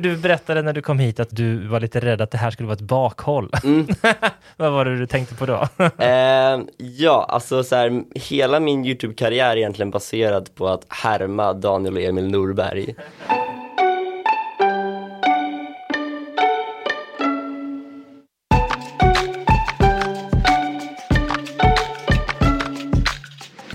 Du berättade när du kom hit att du var lite rädd att det här skulle vara ett bakhåll. Mm. Vad var det du tänkte på då? Eh, ja, alltså så här, hela min YouTube-karriär är egentligen baserad på att härma Daniel och Emil Norberg.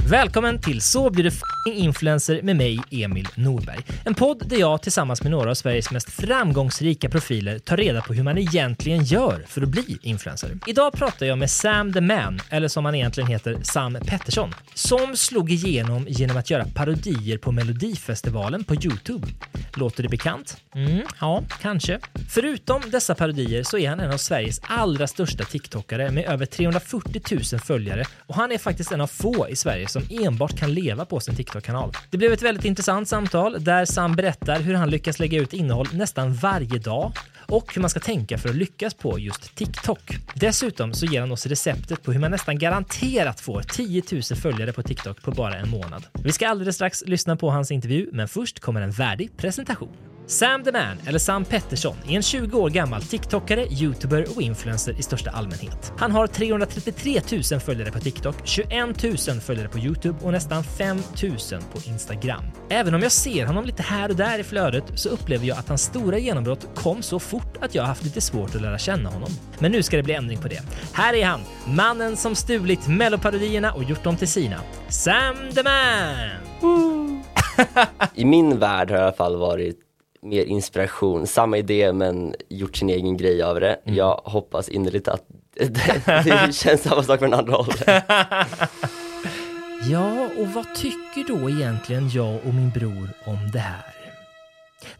Välkommen till Så blir du f***ing influencer med mig, Emil Norberg. En podd där jag tillsammans med några av Sveriges mest framgångsrika profiler tar reda på hur man egentligen gör för att bli influencer. Idag pratar jag med Sam the Man, eller som han egentligen heter, Sam Pettersson, som slog igenom genom att göra parodier på Melodifestivalen på Youtube. Låter det bekant? Mm, ja, kanske. Förutom dessa parodier så är han en av Sveriges allra största TikTokare med över 340 000 följare och han är faktiskt en av få i Sverige som enbart kan leva på sin TikTok-kanal. Det blev ett väldigt intressant samtal där Sam berättar hur han lyckas lägga ut innehåll nästan varje dag och hur man ska tänka för att lyckas på just TikTok. Dessutom så ger han oss receptet på hur man nästan garanterat får 10 000 följare på TikTok på bara en månad. Vi ska alldeles strax lyssna på hans intervju, men först kommer en värdig presentation. Sam the Man, eller Sam Pettersson, är en 20 år gammal TikTokare, YouTuber och influencer i största allmänhet. Han har 333 000 följare på TikTok, 21 000 följare på YouTube och nästan 5 000 på Instagram. Även om jag ser honom lite här och där i flödet så upplever jag att hans stora genombrott kom så fort att jag har haft lite svårt att lära känna honom. Men nu ska det bli ändring på det. Här är han, mannen som stulit melloparodierna och gjort dem till sina. Sam the Man! I min värld har jag i alla fall varit mer inspiration, samma idé men gjort sin egen grej av det. Jag hoppas innerligt att det, det känns samma sak från andra hållet. Ja, och vad tycker då egentligen jag och min bror om det här?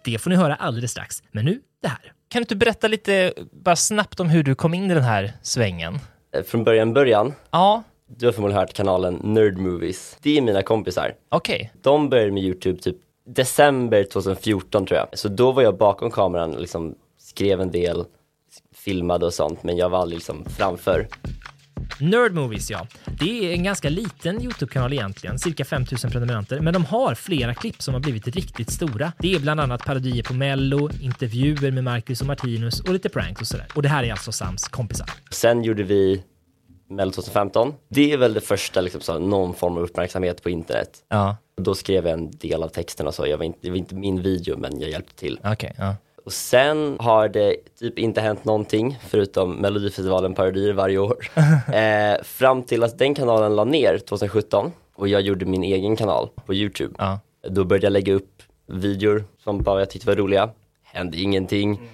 Det får ni höra alldeles strax, men nu det här. Kan du inte berätta lite bara snabbt om hur du kom in i den här svängen? Eh, Från början början, Ja, du har förmodligen hört kanalen Nerd Movies. Det är mina kompisar. okej. De började med YouTube typ december 2014 tror jag. Så då var jag bakom kameran och liksom skrev en del, filmade och sånt, men jag var aldrig liksom framför. Nerd Movies, ja. Det är en ganska liten YouTube-kanal egentligen, cirka 5000 prenumeranter, men de har flera klipp som har blivit riktigt stora. Det är bland annat parodier på Mello, intervjuer med Marcus och Martinus och lite pranks och sådär. Och det här är alltså Sams kompisar. Sen gjorde vi Mello 2015. Det är väl det första, liksom, så, någon form av uppmärksamhet på internet. Ja, Då skrev jag en del av texten och så. Jag var inte, det var inte min video, men jag hjälpte till. okej. ja. Och sen har det typ inte hänt någonting förutom Melodifestivalen parodier varje år. eh, fram till att den kanalen la ner 2017 och jag gjorde min egen kanal på Youtube. ja. Då började jag lägga upp videor som bara jag tyckte var roliga. Hände ingenting.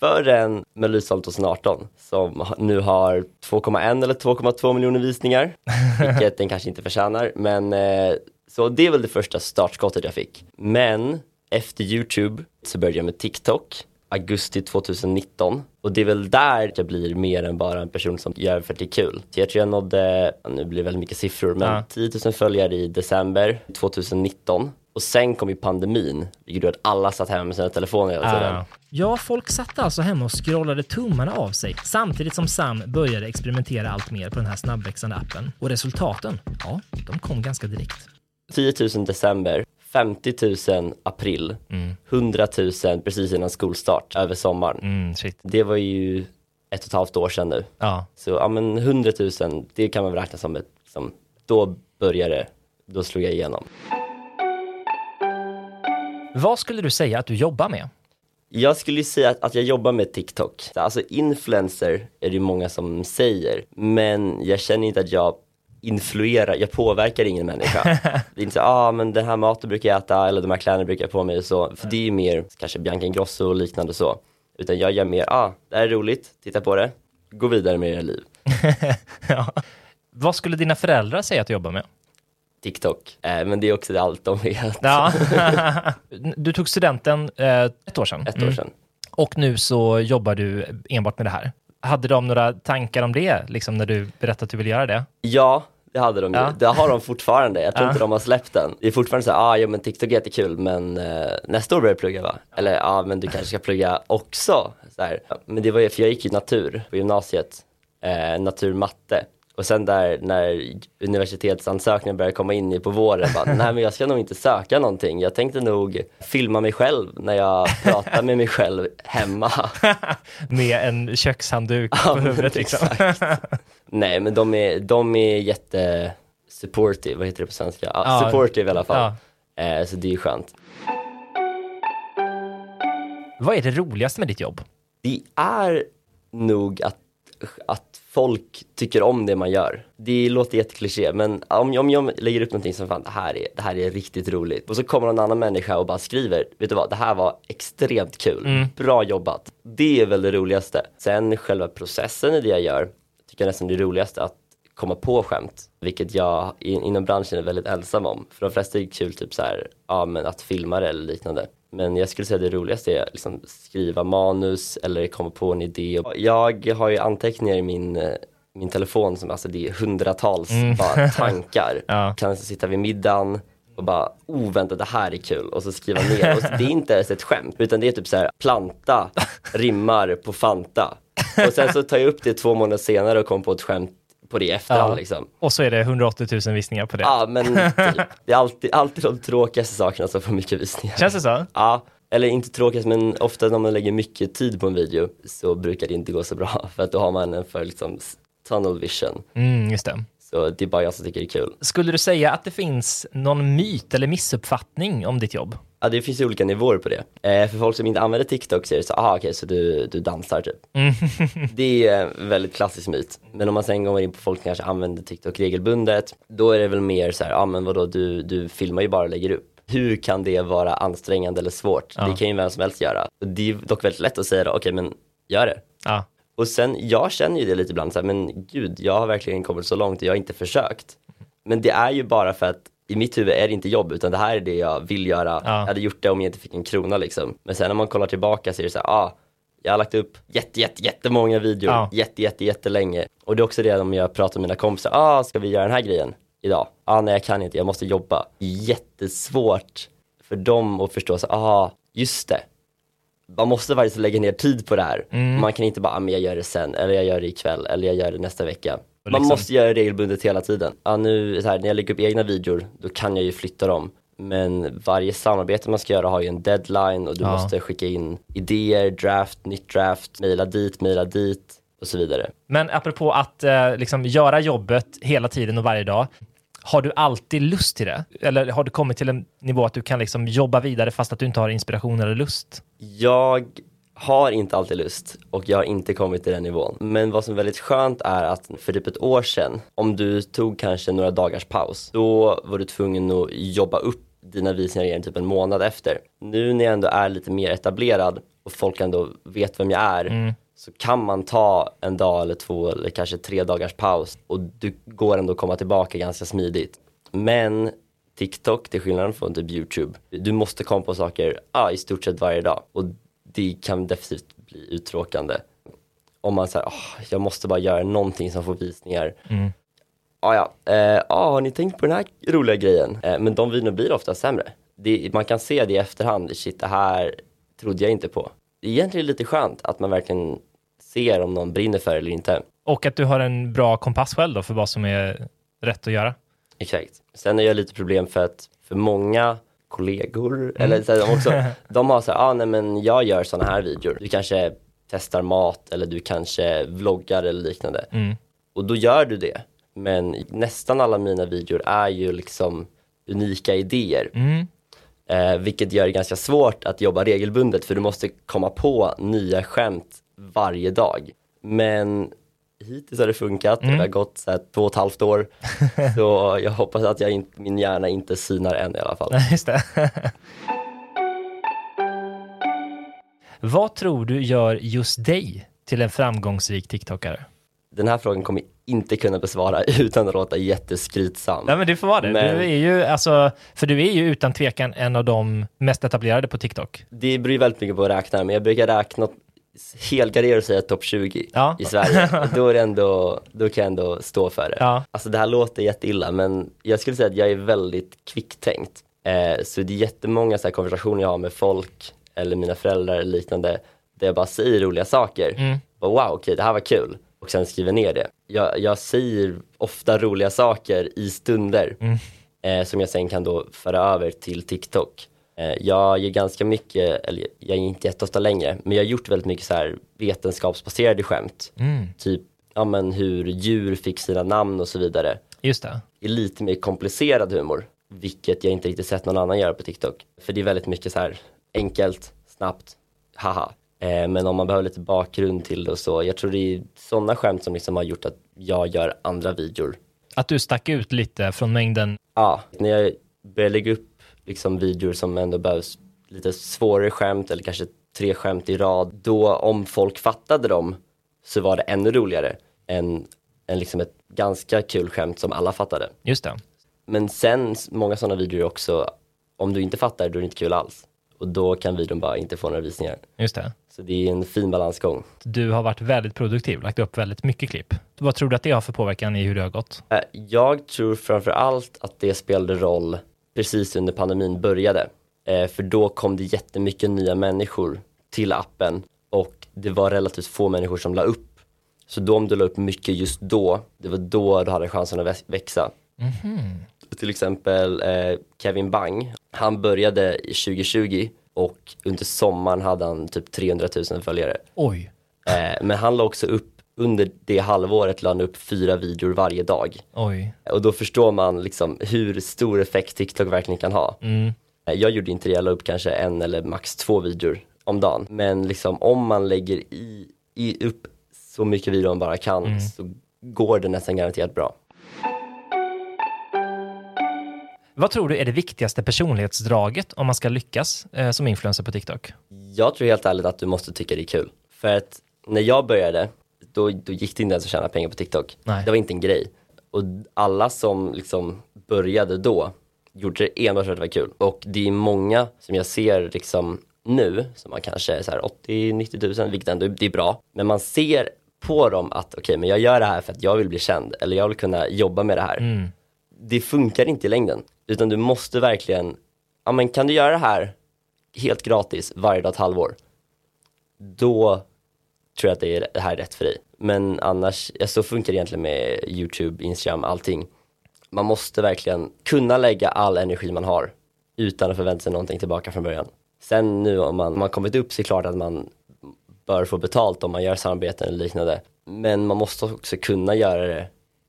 Förrän Melodifestivalen 2018 som nu har 2,1 eller 2,2 miljoner visningar. Vilket den kanske inte förtjänar. Men eh, så det är väl det första startskottet jag fick. Men efter Youtube så började jag med TikTok. Augusti 2019 och det är väl där jag blir mer än bara en person som gör för att det är kul. Så jag tror jag nådde, nu blir det väldigt mycket siffror, men Ja. 10 000 följare i december 2019 och sen kom ju pandemin, vilket gjorde att alla satt hemma med sina telefoner hela tiden. Ah. Ja, folk satt alltså hemma och scrollade tummarna av sig samtidigt som Sam började experimentera allt mer på den här snabbväxande appen. Och resultaten, ja, de kom ganska direkt. 10 000 december, 50 000 april, 100 000 precis innan skolstart över sommaren. Mm, shit. Det var ju ett och ett halvt år sedan nu. Ja, Så ja men 100 000, det kan man väl räkna som ett, liksom, då började det, då slog jag igenom. Vad skulle du säga att du jobbar med? Jag skulle säga att, att jag jobbar med TikTok. Alltså influencer är det många som säger, men jag känner inte att jag influerar, jag påverkar ingen människa. Det är inte så, ah men den här maten brukar jag äta eller de här kläderna brukar jag på mig och så. För det är ju mer kanske Bianca Ingrosso och liknande så. Utan jag gör mer, ah det här är roligt, titta på det, gå vidare med era liv. ja. Vad skulle dina föräldrar säga att du jobbar med? TikTok. Eh, men det är också allt de vet. Ja. du tog studenten eh, ett år sedan. Ett år Mm. sedan. Och nu så jobbar du enbart med det här. Hade de några tankar om det, liksom när du berättade att du vill göra det? Ja, det hade de ju. Ja. Det har de fortfarande. Jag tror Ja. inte de har släppt den. Det är fortfarande så här, ah, ja men TikTok är jättekul men eh, nästa år börjar jag plugga va? Eller ja, ah, men du kanske ska plugga också. Så här. Men det var ju, för jag gick ju natur på gymnasiet, eh, naturmatte. Och sen där när universitetsansökningen började komma in i på våren, bara, nej men jag ska nog inte söka någonting. Jag tänkte nog filma mig själv när jag pratar med mig själv hemma. Med en kökshandduk Ja, på huvudet liksom. Nej men de är, de är jätte supportive, vad heter det på svenska? Ja, Ja. supportive i alla fall. Ja. Eh, så det är ju skönt. Vad är det roligaste med ditt jobb? Det är nog att, att folk tycker om det man gör. Det låter jättekliché men om, om jag lägger upp någonting som fan det här, är, det här är riktigt roligt och så kommer någon annan människa och bara skriver, vet du vad, det här var extremt kul, bra jobbat. Det är väl det roligaste. Sen själva processen i det jag gör, tycker jag nästan det roligaste att komma på skämt, vilket jag in, inom branschen är väldigt ensam om. För de flesta är det kul typ så här, ja men att filma det eller liknande. Men jag skulle säga det roligaste är liksom skriva manus eller komma på en idé. Jag har ju anteckningar i min, eh, min telefon som alltså det är hundratals bara tankar. Ja. Kan sitta vid middagen och bara, oh vänta det här är kul och så skriva ner. Och så, det är inte ens ett skämt utan det är typ så här, planta rimmar på Fanta. Och sen så tar jag upp det två månader senare och kommer på ett skämt på det i efterhand Ja. liksom. Och så är det 180 000 visningar på det. Ja men typ. det är alltid, alltid de tråkigaste sakerna som får mycket visningar. Känns det så? Ja, eller inte tråkigt men ofta när man lägger mycket tid på en video så brukar det inte gå så bra för att då har man en för liksom tunnel vision. Mm, just det. Så det är bara jag som tycker det är kul. Skulle du säga att det finns någon myt eller missuppfattning om ditt jobb? Ja det finns ju olika nivåer på det. Eh, för folk som inte använder TikTok så är det så, aha okej så du, du dansar typ. det är en väldigt klassisk myt. Men om man sen går in på folk som kanske använder TikTok regelbundet, då är det väl mer så här, ja men vadå du, du filmar ju bara och lägger upp. Hur kan det vara ansträngande eller svårt? Ja. Det kan ju vem som helst göra. Det är dock väldigt lätt att säga då, okej men gör det. Ja. Och sen, jag känner ju det lite ibland så här, men gud, jag har verkligen kommit så långt och jag har inte försökt. Men det är ju bara för att i mitt huvud är det inte jobb, utan det här är det jag vill göra. Ja. Jag hade gjort det om jag inte fick en krona liksom. Men sen när man kollar tillbaka så är det så här, ah, jag har lagt upp jätte, jätte, jättemånga videor, Ja. jätte, jätte, jättelänge. Och det är också det om jag pratar med mina kompisar, ah, ska vi göra den här grejen idag? Ah, nej jag kan inte, jag måste jobba. Jättesvårt för dem att förstå, så, ah, just det. Man måste faktiskt lägga ner tid på det här. Mm. Man kan inte bara, ah, men jag gör det sen, eller jag gör det ikväll, eller jag gör det nästa vecka. Och Man liksom- måste göra det regelbundet hela tiden. Ja, nu, här, när jag lägger upp egna videor, då kan jag ju flytta dem. Men varje samarbete man ska göra har ju en deadline och du Ja. måste skicka in idéer, draft, nytt draft, mejla dit, mejla dit och så vidare. Men apropå att eh, liksom göra jobbet hela tiden och varje dag. Har du alltid lust till det? Eller har du kommit till en nivå att du kan liksom jobba vidare fast att du inte har inspiration eller lust? Jag har inte alltid lust och jag har inte kommit till den nivån. Men vad som är väldigt skönt är att för typ ett år sedan, om du tog kanske några dagars paus, då var du tvungen att jobba upp dina visningar igen typ en månad efter. Nu när jag ändå är lite mer etablerad och folk ändå vet vem jag är, så kan man ta en dag eller två eller kanske tre dagars paus och du går ändå komma tillbaka ganska smidigt. Men TikTok, till skillnad från typ YouTube, du måste komma på saker ah, i stort sett varje dag och det kan definitivt bli uttråkande. Om man säger, oh, jag måste bara göra någonting som får visningar. Ah, ja, eh, ah, har ni tänkt på den här roliga grejen? Eh, men de videorna blir ofta sämre. Det, man kan se det i efterhand, shit det här trodde jag inte på. Det är egentligen lite skönt att man verkligen ser om någon brinner för det eller inte. Och att du har en bra kompass själv då för vad som är rätt att göra? Exakt. Sen är jag lite problem för att för många kollegor, eller så de, också, de har så här, ah, nej men jag gör sådana här videor. Du kanske testar mat eller du kanske vloggar eller liknande. Och då gör du det. Men nästan alla mina videor är ju liksom unika idéer. Eh, vilket gör det ganska svårt att jobba regelbundet för du måste komma på nya skämt varje dag. Men hittills har det funkat, det har gått så här, två och ett halvt år. så jag hoppas att jag inte, min hjärna inte sinar än i alla fall. Just det. Vad tror du gör just dig till en framgångsrik TikTokare? Den här frågan kommer inte kunna besvara utan att låta jätteskrytsam. Nej men det får vara det. Men- Du är ju, alltså, för du är ju utan tvekan en av de mest etablerade på TikTok. Det beror ju väldigt mycket på att räkna, men jag brukar räkna helgardera och säga topp 20 Ja. i Sverige. Då, är ändå, då kan jag ändå stå för det. Ja. Alltså det här låter jätteilla, men jag skulle säga att jag är väldigt kvicktänkt. Eh, så det är jättemånga så här konversationer jag har med folk eller mina föräldrar eller liknande, där jag bara säger roliga saker. Mm. Och wow, okej, det här var kul. Och sen skriver ner det. Jag, jag säger ofta roliga saker i stunder Mm. eh, som jag sen kan då föra över till TikTok. Eh, jag gör ganska mycket, eller jag är inte jätteofta längre, men jag har gjort väldigt mycket så här vetenskapsbaserade skämt. Mm. Typ, ja men hur djur fick sina namn och så vidare. Just det. I lite mer komplicerad humor, vilket jag inte riktigt sett någon annan göra på TikTok. För det är väldigt mycket så här enkelt, snabbt, haha. Eh, men om man behöver lite bakgrund till det och så, jag tror det är sådana skämt som liksom har gjort att jag gör andra videor. Att du stack ut lite från mängden. Ja, när jag börjar lägga upp liksom videor som ändå behövs lite svårare skämt eller kanske tre skämt i rad, då om folk fattade dem så var det ännu roligare än, än liksom ett ganska kul skämt som alla fattade. Just det. Men sen, många sådana videor också, om du inte fattar, då är det inte kul alls. Och då kan videon bara inte få några visningar. Just det. Så det är en fin balansgång. Du har varit väldigt produktiv, lagt upp väldigt mycket klipp. Vad tror du att det har för påverkan i hur det har gått? Eh, Jag tror framför allt att det spelade roll precis under pandemin började. Eh, För då kom det jättemycket nya människor till appen och det var relativt få människor som la upp. Så då om du la upp mycket just då, det var då du hade chansen att väx- växa. Till exempel eh, Kevin Bang, han började i 2020 och under sommaren hade han typ 300 000 följare. Oj. Eh, Men han la också upp, under det halvåret la han upp fyra videor varje dag. Oj. Och då förstår man liksom hur stor effekt TikTok verkligen kan ha. Mm. Eh, Jag gjorde inte det, jag la upp kanske en eller max två videor om dagen. Men liksom om man lägger i, i upp så mycket video man bara kan så går det nästan garanterat bra. Vad tror du är det viktigaste personlighetsdraget om man ska lyckas eh, som influencer på TikTok? Jag tror helt ärligt att du måste tycka det är kul. För att när jag började, då, då gick det inte ens att tjäna pengar på TikTok. Nej. Det var inte en grej. Och alla som liksom började då gjorde det enbart för att det var kul. Och det är många som jag ser liksom nu, som har kanske så här 80-90 tusen, vilket ändå det är bra. Men man ser på dem att okej, men jag gör det här för att jag vill bli känd eller jag vill kunna jobba med det här. Mm. Det funkar inte i längden, utan du måste verkligen, ja men kan du göra det här helt gratis varje dag ett halvår, då tror jag att det, är, det här är rätt för dig. Men annars, ja, så funkar det egentligen med YouTube, Instagram, allting. Man måste verkligen kunna lägga all energi man har utan att förvänta sig någonting tillbaka från början. Sen nu om man, om man kommit upp så är det klart att man bör få betalt om man gör samarbeten eller liknande. Men man måste också kunna göra det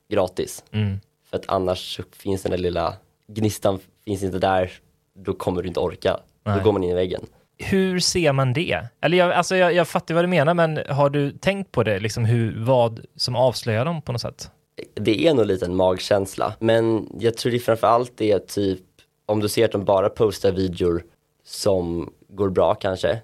gratis. Mm. För att annars finns den där lilla gnistan finns inte där, då kommer du inte orka. Nej. Då går man in i väggen. Hur ser man det? Eller jag, alltså jag, jag fattar vad du menar, men har du tänkt på det, liksom hur, vad som avslöjar dem på något sätt? Det är nog lite en magkänsla, men jag tror det framför allt är typ om du ser att de bara postar videor som går bra kanske.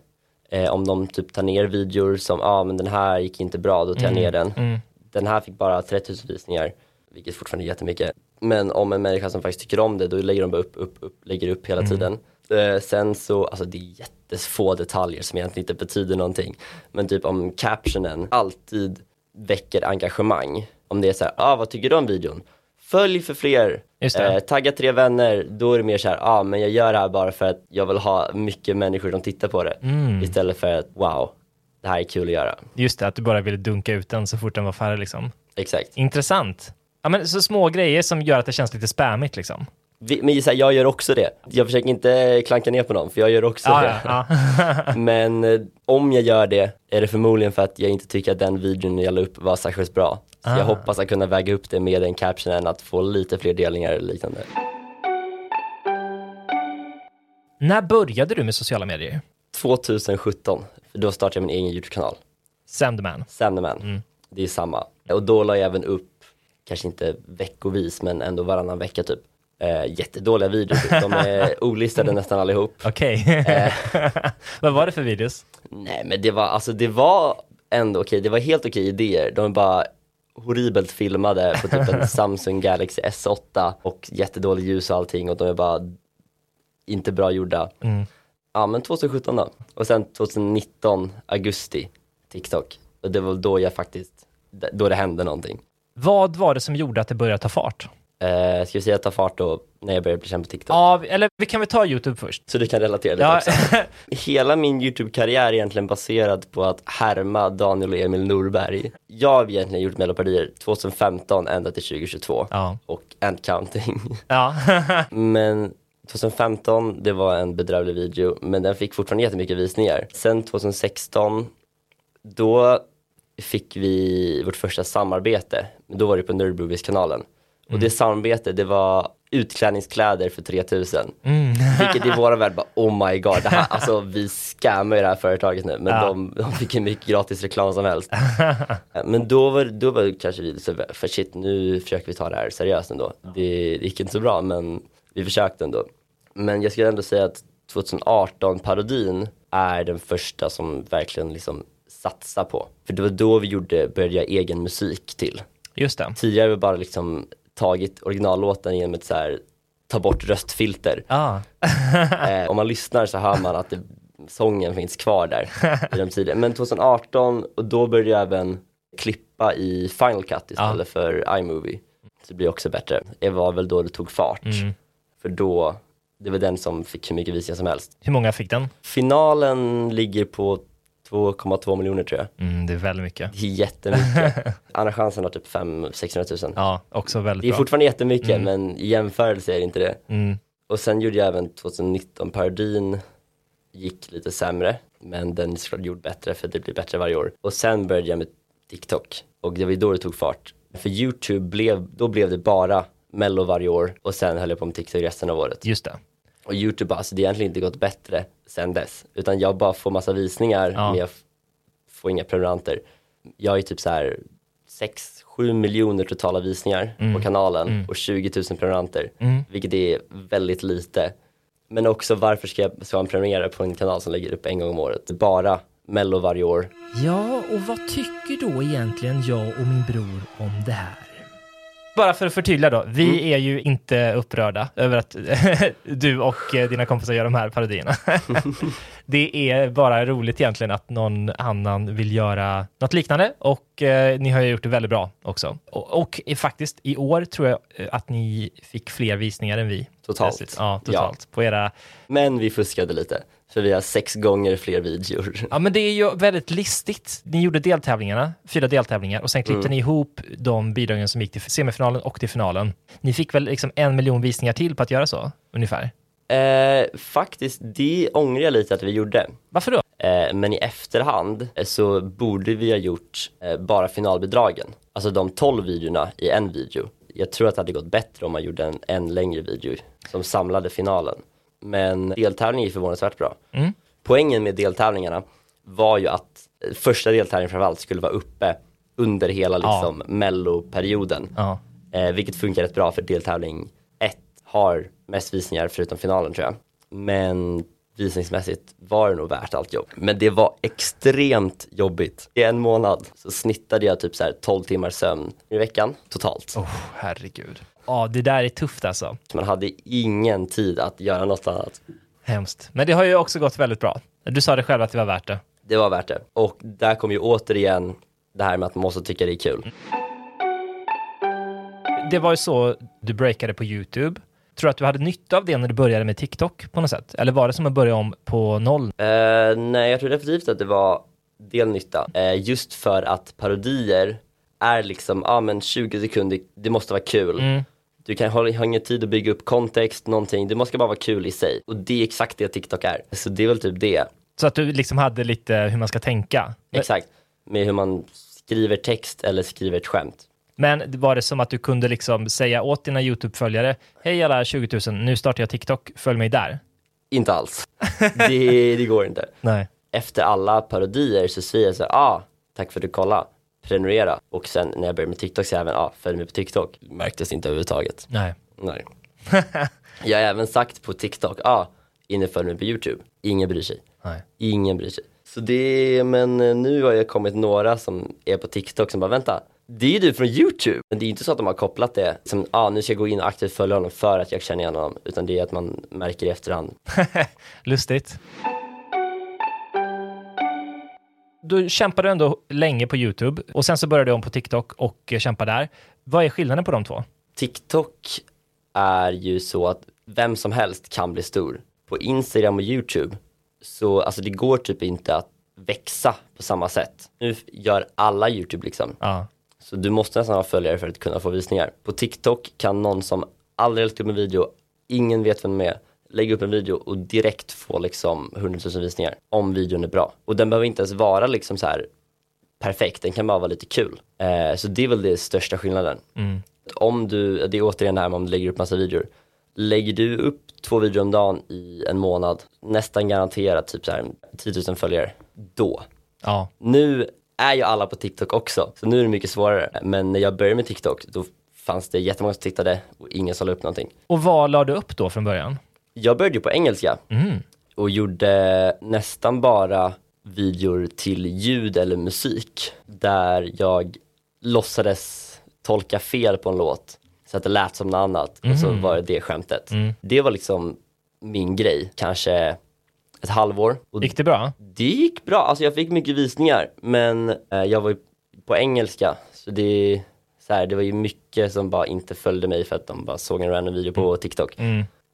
Eh, om de typ tar ner videor som, ja ah, men den här gick inte bra, då tar jag ner den. Mm. Den här fick bara 30 000 visningar, vilket fortfarande är jättemycket. Men om en människa som faktiskt tycker om det, då lägger de bara upp, upp, upp, lägger upp hela tiden. Eh, sen så, alltså det är jättefå detaljer som egentligen inte betyder någonting. Men typ om captionen alltid väcker engagemang. Om det är så här, ah, vad tycker du om videon? Följ för fler, eh, tagga tre vänner, då är det mer så här, ah, men jag gör det här bara för att jag vill ha mycket människor som tittar på det. Mm. Istället för att, wow, det här är kul att göra. Just det, att du bara ville dunka ut den så fort den var färdig liksom. Exakt. Intressant. Ja, men så små grejer som gör att det känns lite spammigt liksom. Vi, men så här, jag gör också det. Jag försöker inte klanka ner på någon, för jag gör också Ja, det. ja, ja. Men eh, om jag gör det är det förmodligen för att jag inte tycker att den videon jag la upp var särskilt bra. Så Ah. jag hoppas att kunna väga upp det med en caption än att få lite fler delningar eller liknande. När började du med sociala medier? 2017, för då startade jag min egen YouTube-kanal, Sam the man. Sam the Man. Mm. Det är samma. Och då la jag även upp, kanske inte veckovis, men ändå varannan vecka typ. Eh, jättedåliga videor, de är olistade nästan allihop. Okej. Eh. Vad var det för videos? Nej men det var, alltså det var ändå okej, det var helt okej idéer. De är bara horribelt filmade på typ en Samsung Galaxy S8 och jättedålig ljus och allting och de är bara inte bra gjorda. Mm. Ja men 2017 då. Och sen 2019, augusti, TikTok. Och det var då jag faktiskt, då det hände någonting. Vad var det som gjorde att det började ta fart? Eh, ska vi säga ta fart då när jag började bekämpa TikTok? Ja, eller vi kan väl ta YouTube först. Så du kan relatera lite Ja, också. Hela min YouTube-karriär är egentligen baserad på att härma Daniel och Emil Norberg. Jag har egentligen gjort mellopartier 2015 ända till 2022 ja. och and counting. ja. Men 2015, det var en bedrövlig video, men den fick fortfarande jättemycket visningar. Sen 2016, då fick vi vårt första samarbete. Då var det på Nerdboobies-kanalen. Och det samarbetet, det var utklädningskläder för 3000. Mm. Vilket i våra värld bara, oh my god, det här, alltså vi scammar ju det här företaget nu. Men Ja. de, de fick ju mycket gratis reklam som helst. Men då var, då var kanske vi så för shit, nu försöker vi ta det här seriöst ändå. Det, det gick inte så bra, men vi försökte ändå. Men jag skulle ändå säga att 2018-parodin är den första som verkligen liksom satsar på. För det var då vi gjorde, började göra egen musik till. Just det. Tidigare har vi bara liksom tagit originallåten genom ett så här ta bort röstfilter. Ja. Eh, om man lyssnar så hör man att det, sången finns kvar där i de tidigare. Men 2018, och då började jag även klippa i Final Cut istället för iMovie. Så det blir också bättre. Det var väl då det tog fart. Mm. För då, det var den som fick hur mycket visningar som helst. Hur många fick den? Finalen ligger på 2,2 miljoner tror jag. Mm, det är väldigt mycket. Det är jättemycket. Andra chansen har typ 500-600 000. Ja, också väldigt Det är bra. fortfarande jättemycket men i jämförelse är det inte det. Mm. Och sen gjorde jag även 2019 parodin, gick lite sämre, men den är såklart gjord bättre för det blir bättre varje år. Och sen började jag med TikTok och det var då det tog fart. För YouTube blev, då blev det bara mello varje år och sen höll jag på med TikTok resten av året. Just det. Och YouTube, alltså det har egentligen inte gått bättre sen dess, utan jag bara får massa visningar Ja. men jag får inga prenumeranter. Jag ju typ så här 6-7 miljoner totala visningar på kanalen och 20 000 prenumeranter, vilket är väldigt lite. Men också varför ska, jag, ska man prenumerera på en kanal som lägger upp en gång om året? Bara mello varje år. Ja, och vad tycker då egentligen jag och min bror om det här? Bara för att förtydliga då, vi Mm. är ju inte upprörda över att du och eh, dina kompisar gör de här parodierna. det är bara roligt egentligen att någon annan vill göra något liknande och eh, ni har ju gjort det väldigt bra också. Och, och i- faktiskt i år tror jag eh, att ni fick fler visningar än vi. Totalt. Ja, totalt. På era Men vi fuskade lite, för vi har sex gånger fler videor. Ja, men det är ju väldigt listigt. Ni gjorde deltävlingarna, fyra deltävlingar och sen klippte Mm. ni ihop de bidragen som gick till semifinalen och till finalen. Ni fick väl liksom en miljon visningar till på att göra så, ungefär? Eh, faktiskt, det ångrar jag lite att vi gjorde. Varför då? Eh, men i efterhand eh, så borde vi ha gjort eh, bara finalbidragen. Alltså de 12 videorna i en video. Jag tror att det hade gått bättre om man gjorde en, en längre video som samlade finalen. Men deltävlingen gick förvånansvärt bra. Mm. Poängen med deltävlingarna var ju att eh, första deltävlingen framförallt skulle vara uppe under hela Ja. liksom melloperioden. Ja. Eh, vilket funkar rätt bra för deltävling 1 har mest visningar förutom finalen tror jag. Men visningsmässigt var det nog värt allt jobb. Men det var extremt jobbigt. I en månad så snittade jag typ så här 12 timmar sömn i veckan totalt. Oh, herregud. Ja, det där är tufft alltså. Så man hade ingen tid att göra något annat. Hemskt. Men det har ju också gått väldigt bra. Du sa det själv att det var värt det. Det var värt det. Och där kom ju återigen det här med att man måste tycka det är kul. Det var ju så du breakade på YouTube. Tror du att du hade nytta av det när du började med TikTok på något sätt? Eller var det som att börja om på noll? Eh, nej, jag tror definitivt att det var del nytta. Eh, just för att parodier är liksom, ja ah, men 20 sekunder, det måste vara kul. Mm. Du kan ha, ha ingen tid att bygga upp kontext, någonting. Det måste bara vara kul i sig. Och det är exakt det TikTok är. Så det är väl typ det. Så att du liksom hade lite hur man ska tänka. Exakt. Med hur man skriver text eller skriver ett skämt. Men var det som att du kunde liksom säga åt dina YouTube-följare, hej alla 20 000, nu startar jag TikTok, följ mig där. Inte alls. det, det går inte. Nej. Efter alla parodier så säger jag så här, ah, tack för att du kollade. Prenumerera. Och sen när jag började med TikTok så jag även, ah, följ mig på TikTok. Märktes inte överhuvudtaget. Nej. Nej. jag har även sagt på TikTok, ah, inne följ mig på YouTube. Ingen bryr sig. Nej. Ingen bryr sig. Så det, men eh, nu har jag kommit några som är på TikTok som bara, vänta, Det är ju du från YouTube. Men det är inte så att de har kopplat det som, ja ah, nu ska jag gå in och aktivt följa honom för att jag känner igen honom. Utan det är att man märker i efterhand. Lustigt. Du kämpade ändå länge på YouTube och sen så började du om på TikTok och kämpa där. Vad är skillnaden på de två? TikTok är ju så att vem som helst kan bli stor. På Instagram och YouTube så alltså det går typ inte att växa på samma sätt. Nu gör alla YouTube liksom. Ja. Så du måste nästan ha följare för att kunna få visningar. På TikTok kan någon som aldrig har lagt upp en video, ingen vet vem de är, lägga upp en video och direkt få liksom 100 000 visningar. Om videon är bra. Och den behöver inte ens vara liksom så här perfekt, den kan bara vara lite kul. Eh, så det är väl det största skillnaden. Mm. Om du, det är återigen det här med om du lägger upp massa videor. Lägger du upp två videor om dagen i en månad, nästan garanterat typ så här 10 000 följare, då. Ja. Nu är ju alla på TikTok också, så nu är det mycket svårare. Men när jag började med TikTok, då fanns det jättemånga som tittade och ingen som la upp någonting. Och vad la du upp då från början? Jag började ju på engelska Mm. och gjorde nästan bara videor till ljud eller musik där jag låtsades tolka fel på en låt så att det lät som något annat och så var det det skämtet. Mm. Det var liksom min grej, kanske ett halvår. Och Gick det bra? det gick bra, alltså jag fick mycket visningar men eh, jag var ju på engelska så det, så här, det var ju mycket som bara inte följde mig för att de bara såg en random video på TikTok.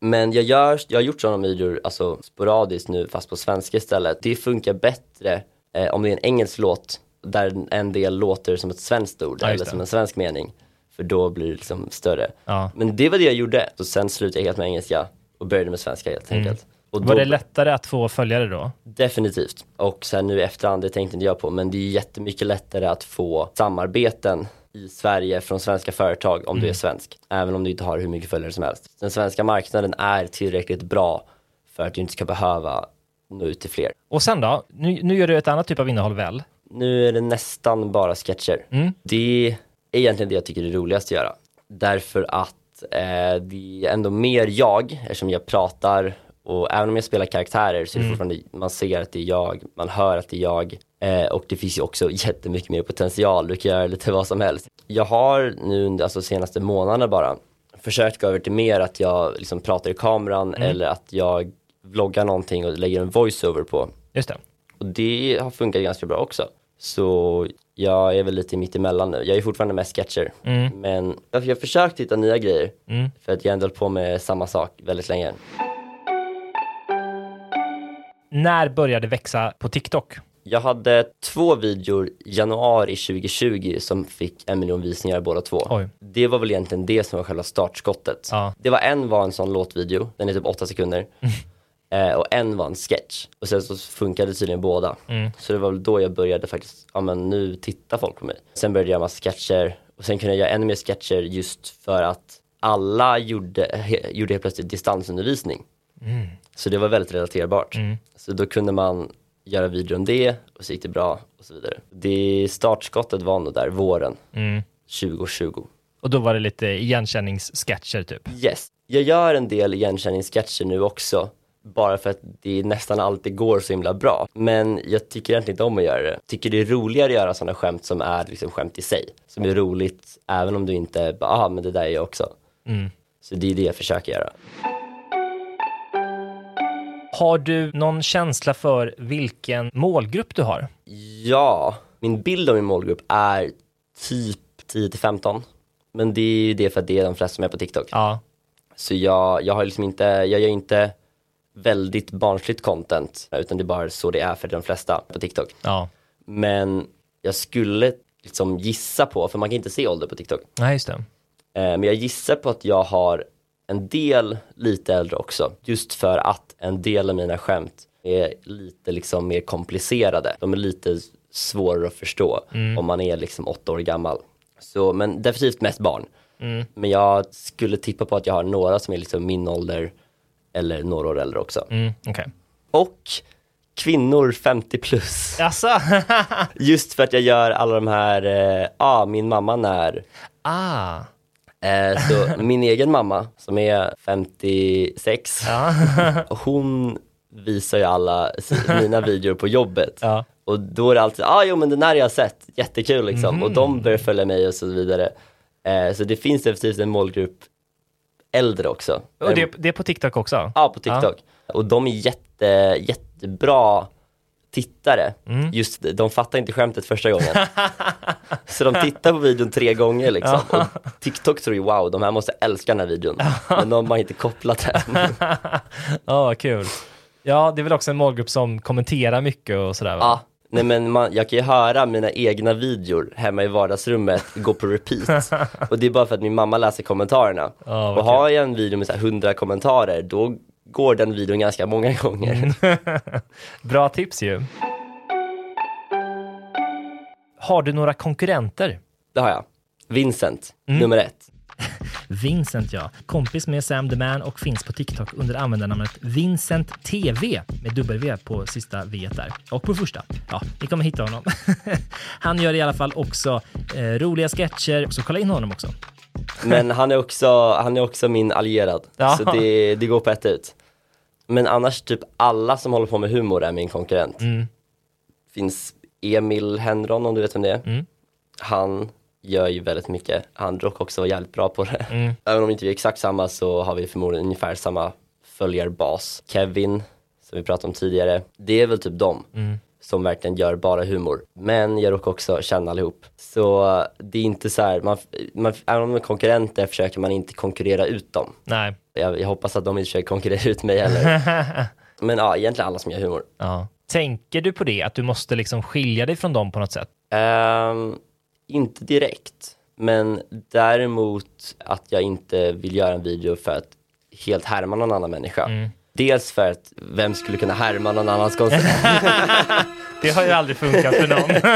Mm. Men jag, gör, jag har gjort sådana videor alltså, sporadiskt nu fast på svenska istället. Det funkar bättre eh, om det är en engelsk låt där en del låter som ett svenskt ord Ja, eller som en svensk mening. För då blir det liksom större. Ja. Men det var det jag gjorde. Så sen slutade jag helt med engelska och började med svenska helt enkelt. Och Mm. Var då, det lättare att få följare då? Definitivt. Och sen nu i efterhand, det tänkte inte jag på, men det är jättemycket lättare att få samarbeten i Sverige från svenska företag om du är svensk. Även om du inte har hur mycket följare som helst. Den svenska marknaden är tillräckligt bra för att du inte ska behöva nå ut till fler. Och sen då? Nu, nu gör du ett annat typ av innehåll väl? Nu är det nästan bara sketcher. Mm. Det är egentligen det jag tycker är roligast att göra. Därför att eh, det är ändå mer jag, eftersom jag pratar och även om jag spelar karaktärer så är det fortfarande, man ser att det är jag, man hör att det är jag. Eh, och det finns ju också jättemycket mer potential, du kan göra lite vad som helst. Jag har nu under alltså, senaste månaderna bara försökt gå över till mer att jag liksom pratar i kameran eller att jag vloggar någonting och lägger en voiceover på. Just det. Och det har funkat ganska bra också. Så jag är väl lite mitt emellan nu. Jag är fortfarande med sketcher. Mm. Men jag har försökt hitta nya grejer. Mm. För att jag har ändå på med samma sak väldigt länge. När började växa på TikTok? Jag hade två videor januari 2020 som fick en miljon visningar båda två. Oj. Det var väl egentligen det som var själva startskottet. Ja. Det var en var en sån låtvideo, den är typ åtta sekunder. eh, och en var en sketch. Och sen så funkade tydligen båda. Mm. Så det var väl då jag började faktiskt, ja men nu tittar folk på mig. Sen började jag göra massa sketcher och sen kunde jag göra ännu mer sketcher just för att alla gjorde, he, gjorde helt plötsligt distansundervisning. Så det var väldigt relaterbart. Mm. Så då kunde man göra videor om det och så gick det bra och så vidare. Det startskottet var nog där våren Mm. 2020. Och då var det lite igenkänningssketcher typ? Yes, jag gör en del igenkänningssketcher nu också. Bara för att det nästan alltid går så himla bra. Men jag tycker egentligen inte om att göra det. Tycker det är roligare att göra sådana skämt som är liksom skämt i sig. Som är roligt även om du inte bara, ah men det där är jag också. Mm. Så det är det jag försöker göra. Har du någon känsla för vilken målgrupp du har? Ja, min bild av min målgrupp är typ 10 till 15. Men det är ju det för att det är de flesta som är på TikTok. Ja. Så jag, jag har liksom inte, jag gör inte väldigt barnsligt content, utan det är bara så det är för de flesta på TikTok. Ja. Men jag skulle liksom gissa på, för man kan inte se ålder på TikTok, Nej, just det. eh, men jag gissar på att jag har en del lite äldre också, just för att en del av mina skämt är lite liksom mer komplicerade. De är lite svårare att förstå om man är liksom åtta år gammal. Så, men definitivt mest barn. Mm. Men jag skulle tippa på att jag har några som är liksom min ålder eller några år äldre också. Mm, Okej. Och kvinnor 50 plus. Jaså? Just för att jag gör alla de här, ja eh, ah, min mamma när. ah. Eh, så min egen mamma som är 56, Ja. hon visar ju alla mina videor på jobbet. ja. Och då är det alltid, ah jo men den här har jag sett, jättekul liksom. Och de börjar följa mig och så vidare. Eh, så det finns definitivt en målgrupp äldre också. Och det, det är på TikTok också? Ja, på TikTok. Och de är jätte, jättebra tittare. Just det, de fattar inte skämtet första gången. så de tittar på videon tre gånger liksom. Och TikTok tror ju wow, de här måste älska den här videon. Men de har inte kopplat den. Ja, vad kul. Ja, det är väl också en målgrupp som kommenterar mycket och sådär va? ja, nej men man, jag kan ju höra mina egna videor hemma i vardagsrummet gå på repeat. Och det är bara för att min mamma läser kommentarerna. Vad och har jag en video med så här 100 kommentarer, då går den videon ganska många gånger. Bra tips ju. Har du några konkurrenter? Det har jag. Vincent, Mm. nummer ett. Vincent ja, kompis med Sam the Man och finns på TikTok under användarnamnet Vincent TV med W på sista V där och på första. Ja, ni kommer hitta honom. Han gör i alla fall också eh, roliga sketcher, så kolla in honom också. Men han är också, han är också min allierad. Ja. Så det, det går på ett ut. Men annars typ alla som håller på med humor är min konkurrent. Mm. Finns Emil Henron om du vet vem det är. Mm. Han gör ju väldigt mycket. Han råkar också vara jävligt bra på det. Mm. Även om inte vi är exakt samma så har vi förmodligen ungefär samma följarbas. Kevin, som vi pratade om tidigare. Det är väl typ de Mm. som verkligen gör bara humor. Men jag råkar också känna allihop. Så det är inte så här, man, man, även om de är konkurrenter försöker man inte konkurrera ut dem. Nej. Jag, jag hoppas att de inte försöker konkurrera ut mig heller. Men ja, egentligen alla som gör humor. Ja. Tänker du på det, att du måste liksom skilja dig från dem på något sätt? Ehm, inte direkt, men däremot att jag inte vill göra en video för att helt härma någon annan människa. Dels för att vem skulle kunna härma någon annans koncept? Det har ju aldrig funkat för någon.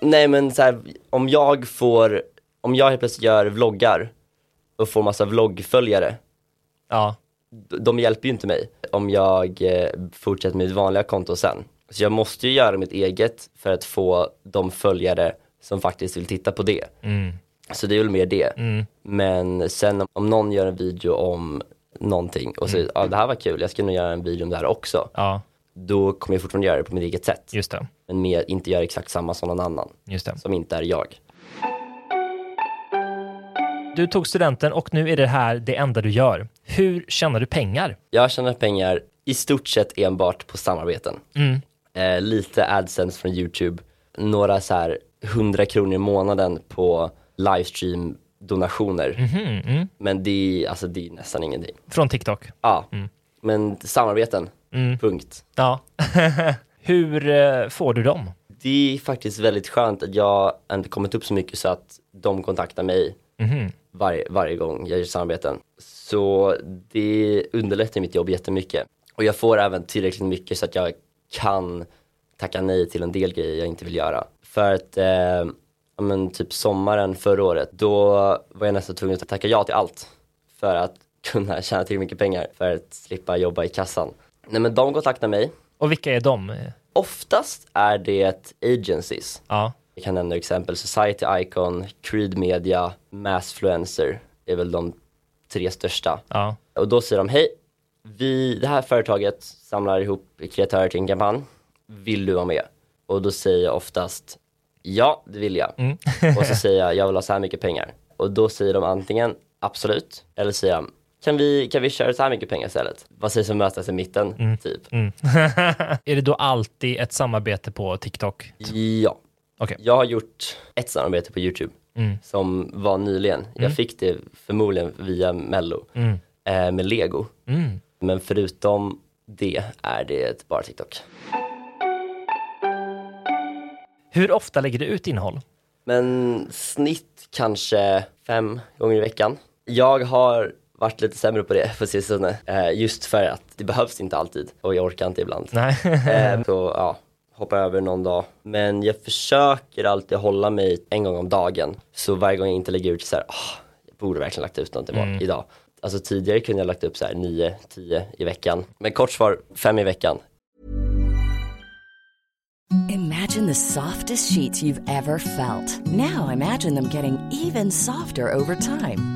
Nej men så här, om jag får, om jag helt plötsligt gör vloggar och får massa vloggföljare, ja. de hjälper ju inte mig om jag eh, fortsätter med mitt vanliga konto sen. Så jag måste ju göra mitt eget för att få de följare som faktiskt vill titta på det. Mm. Så det är väl mer det. Mm. Men sen om- någon gör en video om någonting och säger ja det här var kul, jag ska nog göra en video om det här också. Ja, Då kommer jag fortfarande göra det på mitt eget sätt. just det. Men mer, inte göra exakt samma som någon annan, som inte är jag. Du tog studenten och nu är det här det enda du gör. Hur tjänar du pengar? Jag tjänar pengar i stort sett enbart på samarbeten. Mm. Eh, lite AdSense från YouTube, några så här 100 kronor i månaden på livestream donationer. Mhm, mm. Men det är, alltså, det är nästan ingenting. Från TikTok? Ja, men samarbeten, Mm. punkt. Ja. Hur eh, får du dem? Det är faktiskt väldigt skönt att jag inte kommit upp så mycket så att de kontaktar mig Mhm. Varje, varje gång jag gör samarbeten. Så det underlättar mitt jobb jättemycket. Och jag får även tillräckligt mycket så att jag kan tacka nej till en del grejer jag inte vill göra. För att, eh, ja, men typ sommaren förra året, då var jag nästan tvungen att tacka ja till allt. För att kunna tjäna tillräckligt mycket pengar för att slippa jobba i kassan. Nej men de kontaktar mig. Och vilka är de? Oftast är det agencies. Ja. Jag kan nämna exempel Society Icon, Creed Media, Massfluencer är väl de tre största. Ja. Och då säger de, hej, vi, det här företaget samlar ihop kreatörer till en kampanj. Vill du vara med? Och då säger jag oftast, ja, det vill jag. Mm. och så säger jag, jag vill ha så här mycket pengar. Och då säger de antingen, absolut, eller säger jag, kan vi, kan vi köra så här mycket pengar istället? Vad sägs om mötas i mitten, typ? Mm. är det då alltid ett samarbete på TikTok? Ja. Okej. Jag har gjort ett samarbete på YouTube Mm. som var nyligen. Jag fick det förmodligen via Mello Mm. eh, med Lego. Mm. Men förutom det är det bara TikTok. Hur ofta lägger du ut innehåll? Men snitt kanske fem gånger i veckan. Jag har varit lite sämre på det på sistone. Eh, just för att det behövs inte alltid och jag orkar inte ibland. Nej. Eh, så ja, hoppa över någon dag. Men jag försöker alltid hålla mig en gång om dagen. Så varje gång jag inte lägger ut så här, "Ah, jag borde verkligen lagt ut något imorgon, idag. Alltså tidigare kunde jag lagt upp så här 9-10 i veckan. Men kort svar, fem i veckan. Imagine the softest sheets you've ever felt. Now imagine them getting even softer over time.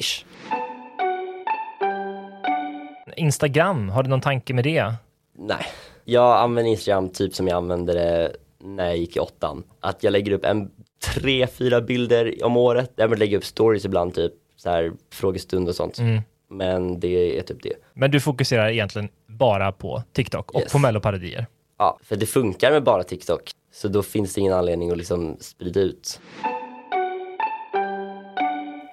Ish. Instagram, har du någon tanke med det? Nej, jag använder Instagram typ som jag använde det när jag gick i åttan. Att jag lägger upp en tre, fyra bilder om året. Jag lägger upp stories ibland, typ så här frågestund och sånt. Mm. Men det är typ det. Men du fokuserar egentligen bara på TikTok och Yes. på melloparodier. Ja, för det funkar med bara TikTok. Så då finns det ingen anledning att liksom sprida ut.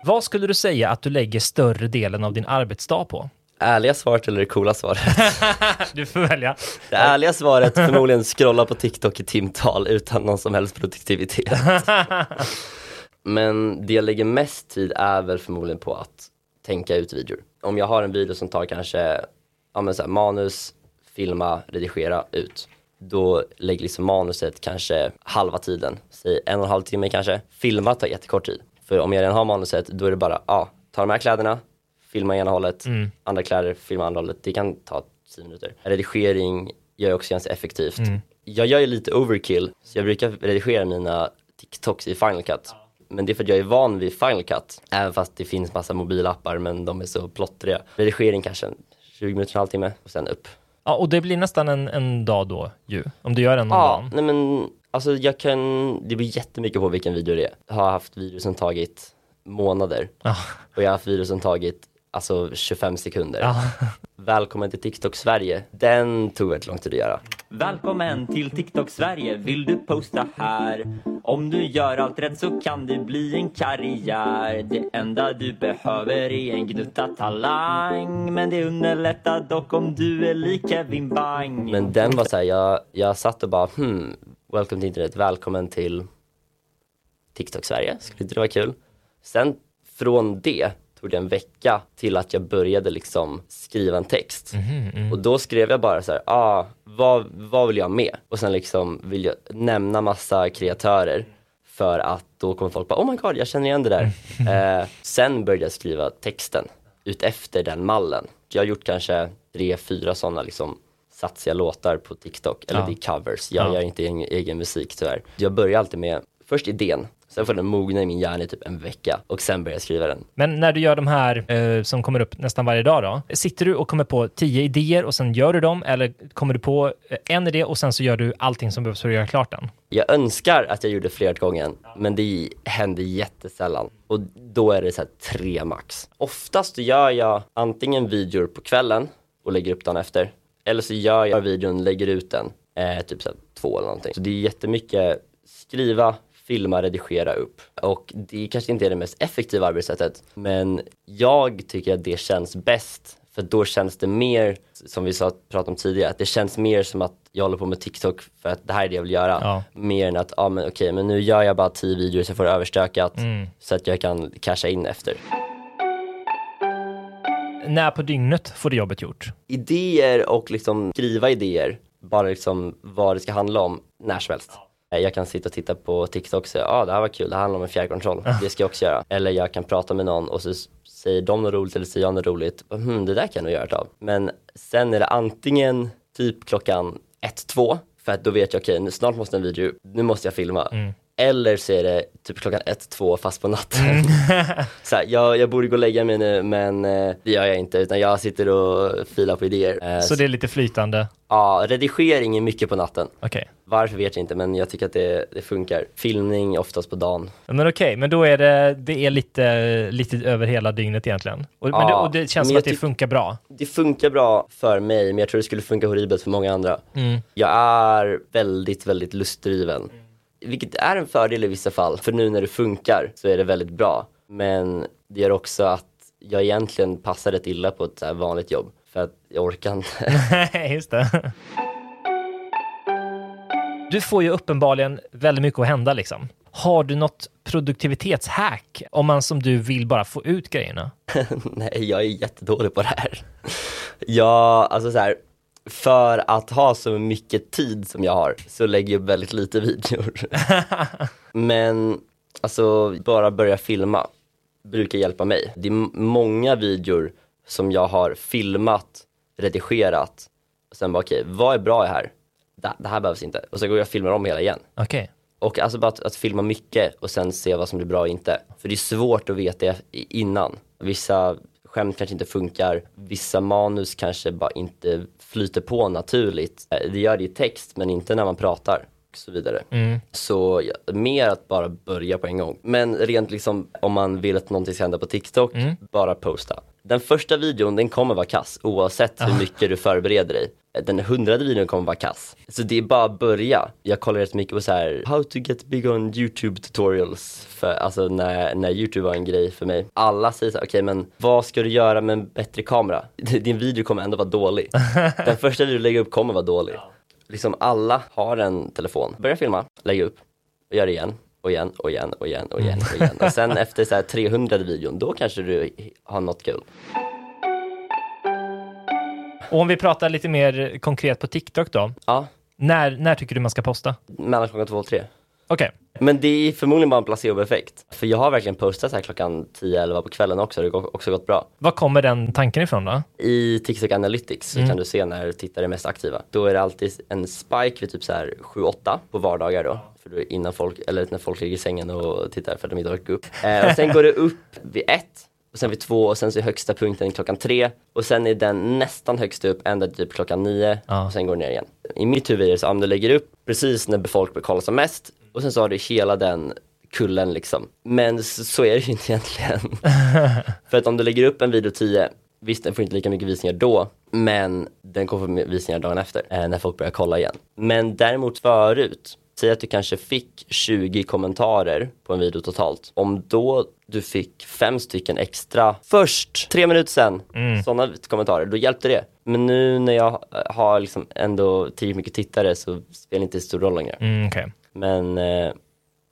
Vad skulle du säga att du lägger större delen av din arbetsdag på? Ärliga svaret eller det coola svaret? Du får välja. Det ärliga svaret förmodligen scrolla på TikTok i timtal utan någon som helst produktivitet. Men det jag lägger mest tid är väl förmodligen på att tänka ut videor. Om jag har en video som tar kanske ja, men så här, manus, filma, redigera, ut. Då lägger liksom manuset kanske halva tiden, säg en och en halv timme kanske. Filma tar jättekort tid. För om jag redan har manuset, då är det bara, ja, ta de här kläderna, filma ena hållet, andra kläder, filma andra hållet. Det kan ta 10 minuter. Redigering gör jag också ganska effektivt. Jag gör ju lite overkill, så jag brukar redigera mina TikToks i Final Cut. Men det är för att jag är van vid Final Cut, även fast det finns massa mobilappar men de är så plottriga. Redigering kanske en 20 minuter, en halvtimme och sen upp. Ja, och det blir nästan en, en dag då ju, om du gör en om Ja, dagen. nej men alltså jag kan, det beror jättemycket på vilken video det är. Jag har haft som tagit månader Ja. och jag har haft som tagit alltså 25 sekunder. Ja. Välkommen till TikTok Sverige. Den tog väldigt lång tid att göra. Välkommen till TikTok Sverige, vill du posta här? Om du gör allt rätt så kan det bli en karriär Det enda du behöver är en gnutta talang Men det underlättar dock om du är lik Kevin Bang Men den var så här, jag, jag satt och bara hmm, welcome till internet, välkommen till TikTok Sverige, skulle inte det vara kul? Sen från det tog det en vecka till att jag började liksom skriva en text. Och då skrev jag bara så här, ah, vad, vad vill jag med? Och sen liksom vill jag nämna massa kreatörer för att då kommer folk bara, oh my god, jag känner igen det där. eh, sen började jag skriva texten ut efter den mallen. Jag har gjort kanske tre, fyra sådana liksom satsiga låtar på TikTok, eller Ja. det är covers. Jag Ja. gör inte egen, egen musik tyvärr. Jag börjar alltid med först idén, sen får den mogna i min hjärna i typ en vecka och sen börjar jag skriva den. Men när du gör de här eh, som kommer upp nästan varje dag då, sitter du och kommer på tio idéer och sen gör du dem eller kommer du på eh, en idé och sen så gör du allting som behövs för att göra klart den? Jag önskar att jag gjorde fler åt gången, men det händer jättesällan. Och då är det så tre max. Oftast gör jag antingen videor på kvällen och lägger upp den efter. Eller så gör jag videon, lägger ut den, eh, typ så två eller någonting. Så det är jättemycket skriva, filma, redigera upp. Och det kanske inte är det mest effektiva arbetssättet, men jag tycker att det känns bäst. För då känns det mer, som vi sa, pratade om tidigare, att det känns mer som att jag håller på med TikTok för att det här är det jag vill göra. Ja. Mer än att, ja ah, men okej, men nu gör jag bara tio videos så jag får det överstökat så att jag kan casha in efter. När på dygnet får du jobbet gjort? Idéer och liksom skriva idéer, bara liksom vad det ska handla om, när som helst. Jag kan sitta och titta på TikTok och säga, ja ah, det här var kul, det handlar om en fjärrkontroll, det ska jag också göra. Eller jag kan prata med någon och så säger de något roligt eller säger jag något roligt, hmm, det där kan jag nog göra ett av. Men sen är det antingen typ klockan ett, två, för att då vet jag okej, nu snart måste en video, nu måste jag filma. Eller så är det typ klockan ett, två fast på natten. så här, jag, jag borde gå och lägga mig nu men eh, det gör jag inte utan jag sitter och filar på idéer. Eh, Så det är lite flytande? Ja, redigering är mycket på natten. Okej. Varför vet jag inte men jag tycker att det, det funkar. Filmning oftast på dagen. Men okej, men då är det, det är lite, lite över hela dygnet egentligen. Och, men Ja, det, och det känns men som att det funkar bra. Det funkar bra för mig men jag tror det skulle funka horribelt för många andra. Jag är väldigt, väldigt lustdriven. Vilket är en fördel i vissa fall. För nu när det funkar så är det väldigt bra. Men det gör också att jag egentligen passar rätt illa på ett så vanligt jobb. För att jag orkar inte. Just det. Du får ju uppenbarligen väldigt mycket att hända liksom. Har du något produktivitetshack om man som du vill bara få ut grejerna? Nej, jag är jättedålig på det här. Jag, alltså så här, för att ha så mycket tid som jag har så lägger jag upp väldigt lite videor. Men alltså bara börja filma brukar hjälpa mig. Det är många videor som jag har filmat, redigerat och sen bara okej, vad är bra här? Det, det här behövs inte. Och så går jag och filmar om hela igen. Okej. Och alltså bara att, att filma mycket och sen se vad som blir bra och inte. För det är svårt att veta innan. Vissa skämt kanske inte funkar, vissa manus kanske bara inte flyter på naturligt. Eh, Det gör det i text men inte när man pratar och så vidare. Så ja, mer att bara börja på en gång. Men rent liksom om man vill att någonting ska hända på TikTok, bara posta. Den första videon den kommer vara kass oavsett hur mycket du förbereder dig. Den hundrade videon kommer vara kass. Så det är bara att börja. Jag kollar rätt mycket på så här how to get big on YouTube tutorials. För, alltså när, när YouTube var en grej för mig. Alla säger så här, okej men vad ska du göra med en bättre kamera? Din video kommer ändå vara dålig. Den första videon du lägger upp kommer vara dålig. Liksom alla har en telefon. Börja filma, lägg upp gör det igen och igen och igen och igen och igen och igen. Och sen efter så här 300 videon, då kanske du har något kul. Och om vi pratar lite mer konkret på TikTok då. Ja, När, när tycker du man ska posta? mellan klockan två och tre. Okej. Men det är förmodligen bara en placeboeffekt. För jag har verkligen postat så här klockan 10-11 på kvällen också, det har också gått bra. Var kommer den tanken ifrån då? I TikTok Analytics så kan du se när tittare är mest aktiva. Då är det alltid en spike vid typ så här 7-8 på vardagar då. För då innan folk, eller när folk ligger i sängen och tittar för att de inte orkar gå upp. Eh, och sen går det upp vid 1 och sen vid 2 och sen så är högsta punkten klockan 3 och sen är den nästan högst upp ända typ klockan 9 Ja. och sen går det ner igen. I mitt huvud är det så om du lägger upp precis när folk börjar kolla som mest och sen så har du hela den kullen liksom. Men så, är det ju inte egentligen. För att om du lägger upp en video 10, visst den får inte lika mycket visningar då, men den kommer få visningar dagen efter, eh, när folk börjar kolla igen. Men däremot förut, säg att du kanske fick 20 kommentarer på en video totalt. Om då du fick fem stycken extra först, tre minuter sen, sådana kommentarer, då hjälpte det. Men nu när jag eh, har liksom ändå tillräckligt mycket tittare så spelar det inte så stor roll längre. Mm, Okej. Men eh,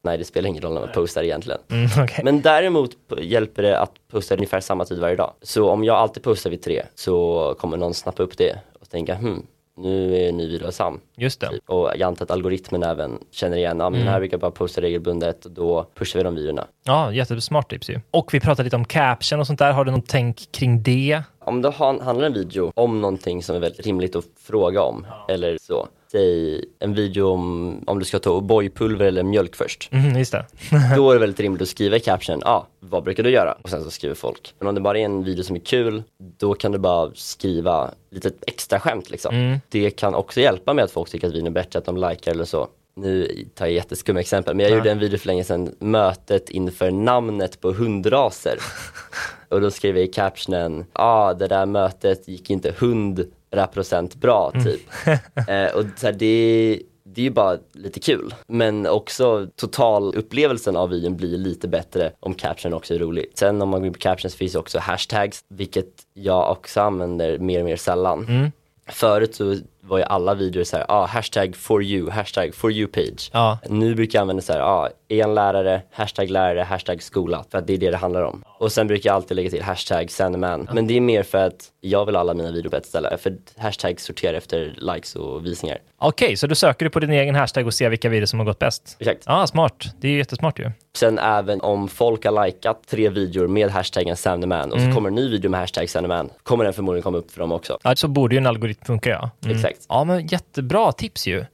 nej, det spelar ingen roll när man postar egentligen. Mm, okej. Men däremot hjälper det att posta ungefär samma tid varje dag. Så om jag alltid postar vid tre så kommer någon snappa upp det och tänka hmm, nu är ny video av Sam. Just det. Typ. Och jag antar att algoritmen även känner igen, ja men den här brukar bara posta regelbundet och då pushar vi de videorna. Ja, jättesmart tips ju. Och vi pratade lite om caption och sånt där. Har du något tänk kring det? Om det handlar en video om någonting som är väldigt rimligt att fråga om, eller så. Säg en video om, om du ska ta O'boy-pulver eller mjölk först. Mm, just det. Då är det väldigt rimligt att skriva i caption, ja, ah, vad brukar du göra? Och sen så skriver folk. Men om det bara är en video som är kul, då kan du bara skriva lite extra skämt liksom. Det kan också hjälpa med att folk tycker att videon är bättre, att de likar eller så. Nu tar jag jätteskumma exempel, men jag gjorde en video för länge sedan, mötet inför namnet på hundraser. Och då skrev jag i captionen, ja ah, det där mötet gick inte 100 procent bra typ. eh, och så här, det, det är ju bara lite kul. Men också totalupplevelsen av videon blir lite bättre om caption också är rolig. Sen om man går in på captions finns också hashtags, vilket jag också använder mer och mer sällan. Förut så var ju alla videor så här, ah, hashtag for you, hashtag for you page. Ja. Nu brukar jag använda så här, ah, en lärare, hashtag lärare, hashtag skola. För att det är det det handlar om. Och sen brukar jag alltid lägga till hashtag Sandeman. Men det är mer för att jag vill alla mina videor på ett ställe. För hashtag sorterar efter likes och visningar. Okej, så då söker du på din egen hashtag och ser vilka videor som har gått bäst? Exakt. Ja, smart. Det är ju jättesmart ju. Sen även om folk har likat tre videor med hashtaggen Sandeman och så kommer en ny video med hashtag Sandeman, kommer den förmodligen komma upp för dem också. Ja, så borde ju en algoritm funka, ja. Mm. Exakt. Ja, men jättebra tips ju.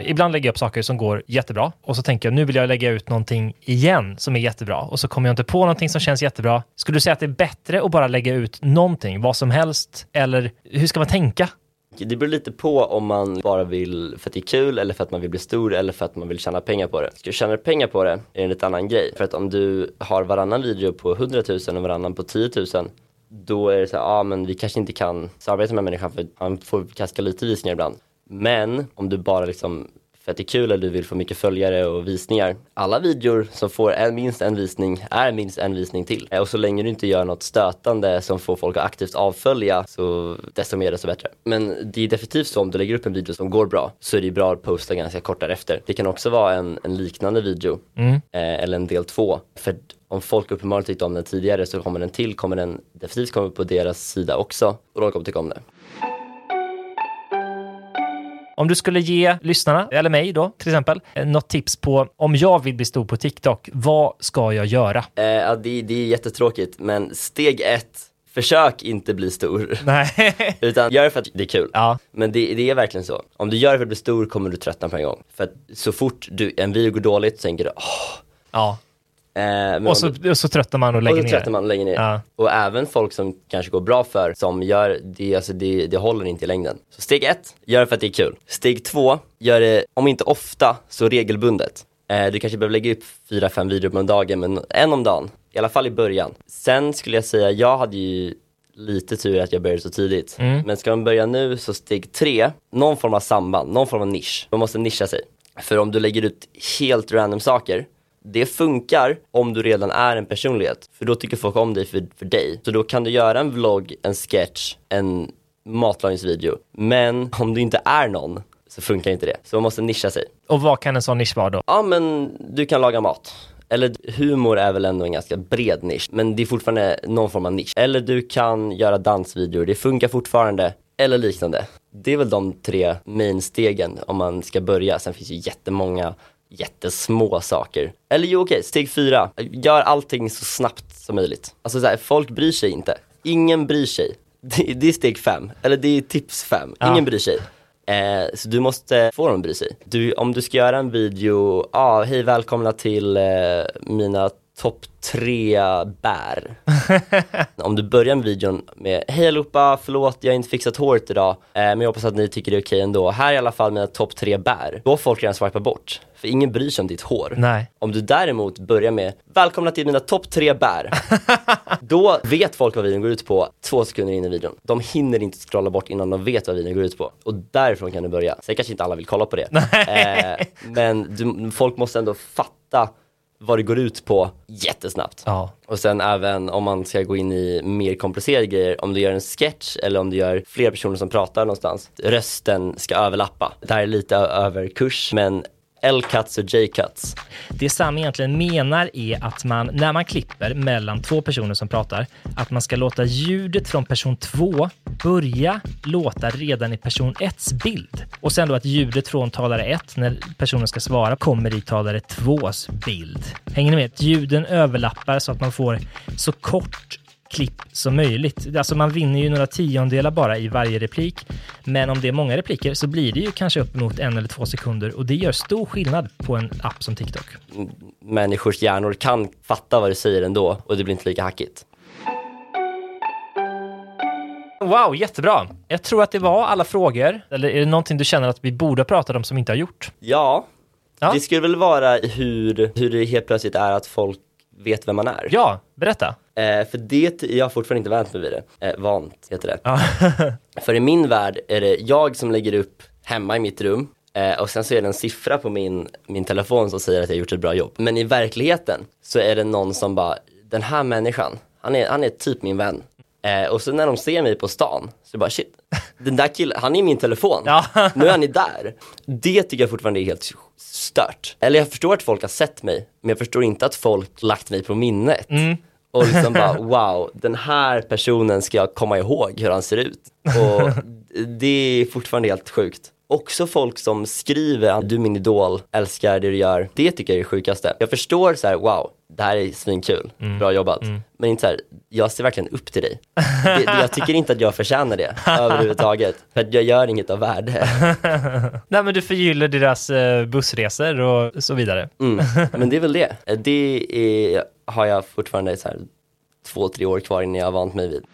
Ibland lägger jag upp saker som går jättebra och så tänker jag nu vill jag lägga ut någonting igen som är jättebra och så kommer jag inte på någonting som känns jättebra. Skulle du säga att det är bättre att bara lägga ut någonting, vad som helst, eller hur ska man tänka? Det beror lite på om man bara vill för att det är kul eller för att man vill bli stor eller för att man vill tjäna pengar på det. Ska du tjäna pengar på det är det en lite annan grej. För att om du har varannan video på 100 000 och varannan på 10 000 då är det så här, ja ah, men vi kanske inte kan samarbeta med människan för han får ganska lite visningar ibland. Men om du bara liksom för att det är kul eller du vill få mycket följare och visningar. Alla videor som får en, minst en visning är minst en visning till. Och så länge du inte gör något stötande som får folk att aktivt avfölja så desto mer desto bättre. Men det är definitivt så om du lägger upp en video som går bra så är det bra att posta ganska kort därefter. Det kan också vara en, en liknande video mm. eh, eller en del två. För om folk uppenbarligen tyckte om den tidigare så kommer den till, kommer den definitivt komma på deras sida också och de kommer tycka om det. Om du skulle ge lyssnarna, eller mig då till exempel, eh, något tips på om jag vill bli stor på TikTok, vad ska jag göra? Eh, ja, det, det är jättetråkigt, men steg ett, försök inte bli stor. Nej. Utan gör det för att det är kul. Ja. Men det, det, är verkligen så. Om du gör det för att bli stor kommer du tröttna på en gång. För att så fort du, en video går dåligt så tänker du, åh. Ja. Eh, och, så, du, och så tröttnar man och lägger ner. Och så tröttnar man och lägger ner. Ja. Och även folk som kanske går bra för, som gör det, alltså det, det håller inte i längden. Så steg ett, gör det för att det är kul. Steg två, gör det, om inte ofta, så regelbundet. Eh, du kanske behöver lägga upp fyra, fem videor om dagen, men en om dagen. I alla fall i början. Sen skulle jag säga, jag hade ju lite tur att jag började så tidigt. Mm. Men ska man börja nu så steg tre, någon form av samband, någon form av nisch. Man måste nischa sig. För om du lägger ut helt random saker det funkar om du redan är en personlighet, för då tycker folk om dig för, för dig. Så då kan du göra en vlogg, en sketch, en matlagningsvideo. Men om du inte är någon så funkar inte det. Så man måste nischa sig. Och vad kan en sån nisch vara då? Ja men du kan laga mat. Eller humor är väl ändå en ganska bred nisch, men det är fortfarande någon form av nisch. Eller du kan göra dansvideor, det funkar fortfarande. Eller liknande. Det är väl de tre main-stegen om man ska börja. Sen finns ju jättemånga jättesmå saker. Eller jo okej, steg fyra. Gör allting så snabbt som möjligt. Alltså så här, folk bryr sig inte. Ingen bryr sig. Det, det är steg fem, eller det är tips fem. Ingen ja. bryr sig. Eh, så du måste få dem att bry sig. Du, om du ska göra en video, ja, ah, hej välkomna till eh, mina topp tre bär. Om du börjar med videon med Hej allihopa, förlåt jag har inte fixat håret idag, eh, men jag hoppas att ni tycker det är okej ändå. Här är i alla fall mina topp tre bär. Då har folk redan swipat bort. För ingen bryr sig om ditt hår. Nej. Om du däremot börjar med Välkomna till mina topp tre bär. då vet folk vad videon går ut på två sekunder in i videon. De hinner inte scrolla bort innan de vet vad videon går ut på. Och därifrån kan du börja. Sen kanske inte alla vill kolla på det. eh, men du, folk måste ändå fatta vad det går ut på jättesnabbt. Ja. Och sen även om man ska gå in i mer komplicerade grejer, om du gör en sketch eller om du gör fler personer som pratar någonstans, rösten ska överlappa. Det här är lite över kurs, men L-cuts och J-cuts. Det Sam egentligen menar är att man, när man klipper mellan två personer som pratar, att man ska låta ljudet från person två börja låta redan i person 1 bild. Och sen då att ljudet från talare 1, när personen ska svara, kommer i talare 2s bild. Hänger ni med? Ljuden överlappar så att man får så kort klipp som möjligt. Alltså man vinner ju några tiondelar bara i varje replik, men om det är många repliker så blir det ju kanske uppemot en eller två sekunder och det gör stor skillnad på en app som TikTok. Människors hjärnor kan fatta vad du säger ändå och det blir inte lika hackigt. Wow, jättebra. Jag tror att det var alla frågor. Eller är det någonting du känner att vi borde prata om som vi inte har gjort? Ja, ja. det skulle väl vara hur, hur det helt plötsligt är att folk vet vem man är. Ja, berätta. Eh, för det, jag har fortfarande inte vänt mig vid det. Eh, vant heter det. För i min värld är det jag som lägger upp hemma i mitt rum eh, och sen så är det en siffra på min, min telefon som säger att jag gjort ett bra jobb. Men i verkligheten så är det någon som bara, den här människan, han är, han är typ min vän. Eh, och så när de ser mig på stan, så bara shit, den där killen, han är i min telefon. Ja. nu är han där. Det tycker jag fortfarande är helt stört. Eller jag förstår att folk har sett mig, men jag förstår inte att folk lagt mig på minnet. Mm. Och liksom bara wow, den här personen ska jag komma ihåg hur han ser ut. Och det är fortfarande helt sjukt. Också folk som skriver att du är min idol, älskar det du gör. Det tycker jag är det sjukaste. Jag förstår så här, wow, det här är svinkul, bra jobbat. Men inte så här, jag ser verkligen upp till dig. Det, det, jag tycker inte att jag förtjänar det överhuvudtaget. För att jag gör inget av värde. Nej, men du förgyller deras eh, bussresor och så vidare. Mm. Men det är väl det. Det är, har jag fortfarande så här, två, tre år kvar innan jag har vant mig vid.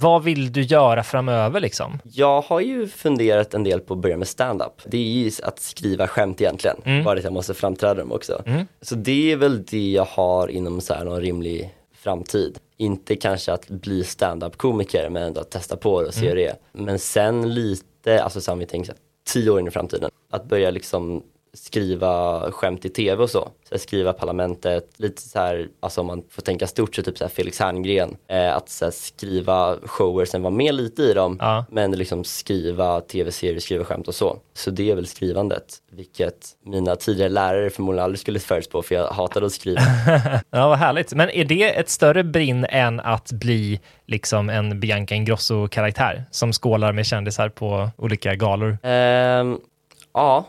Vad vill du göra framöver liksom? Jag har ju funderat en del på att börja med stand-up. Det är ju att skriva skämt egentligen, bara att jag måste framträda dem också. Så det är väl det jag har inom så här någon rimlig framtid. Inte kanske att bli stand-up-komiker, men ändå att testa på det och se hur det är. Men sen lite, alltså så här, om vi tänker så här, tio år in i framtiden, att börja liksom skriva skämt i tv och så. så skriva Parlamentet, lite så här, alltså om man får tänka stort så typ så här Felix Herngren. Eh, att så skriva shower, sen vara med lite i dem, Ja. men liksom skriva tv-serier, skriva skämt och så. Så det är väl skrivandet, vilket mina tidigare lärare förmodligen aldrig skulle förutspå för jag hatade att skriva. Ja, vad härligt. Men är det ett större brinn än att bli liksom en Bianca Ingrosso-karaktär som skålar med kändisar på olika galor? Ehm, ja,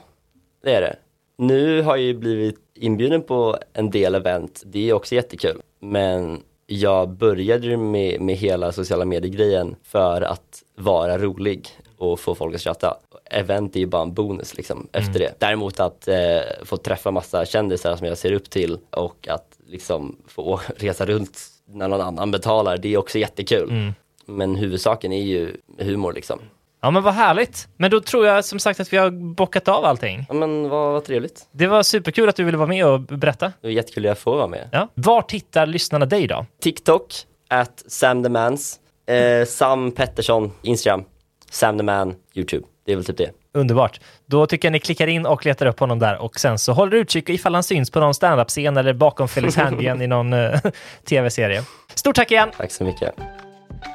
det är det. Nu har jag ju blivit inbjuden på en del event, det är också jättekul. Men jag började med, med hela sociala medier-grejen för att vara rolig och få folk att skratta. Event är ju bara en bonus liksom efter det. Däremot att eh, få träffa massa kändisar som jag ser upp till och att liksom få resa runt när någon annan betalar, det är också jättekul. Men huvudsaken är ju humor liksom. Ja, men vad härligt. Men då tror jag som sagt att vi har bockat av allting. Ja men vad, vad trevligt. Det var superkul att du ville vara med och berätta. Det var jättekul att jag får vara med. Ja. Var tittar lyssnarna dig då? TikTok, at Sam the Mans. Eh, Sam Pettersson, Instagram. Sam the Man, YouTube. Det är väl typ det. Underbart. Då tycker jag ni klickar in och letar upp honom där och sen så håller du utkik ifall han syns på någon standup-scen eller bakom Felix Herngren i någon eh, tv-serie. Stort tack igen! Tack så mycket.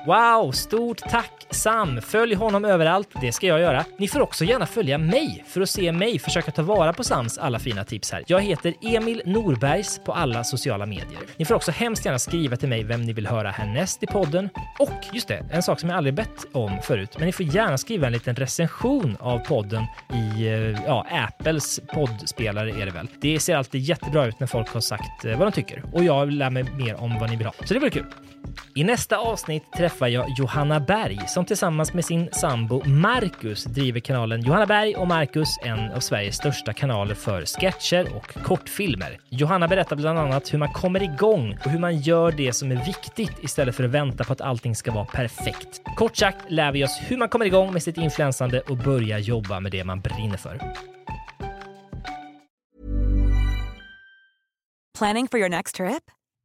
Wow, stort tack Sam! Följ honom överallt, det ska jag göra. Ni får också gärna följa mig för att se mig försöka ta vara på Sams alla fina tips här. Jag heter Emil Norbergs på alla sociala medier. Ni får också hemskt gärna skriva till mig vem ni vill höra härnäst i podden. Och just det, en sak som jag aldrig bett om förut, men ni får gärna skriva en liten recension av podden i eh, ja, Apples poddspelare är det väl. Det ser alltid jättebra ut när folk har sagt eh, vad de tycker och jag lär mig mer om vad ni vill ha. Så det blir kul. I nästa avsnitt träffar jag Johanna Berg som tillsammans med sin sambo Marcus driver kanalen Johanna Berg och Marcus, en av Sveriges största kanaler för sketcher och kortfilmer. Johanna berättar bland annat hur man kommer igång och hur man gör det som är viktigt istället för att vänta på att allting ska vara perfekt. Kort sagt lär vi oss hur man kommer igång med sitt influensande och börjar jobba med det man brinner för. Planning for your next trip?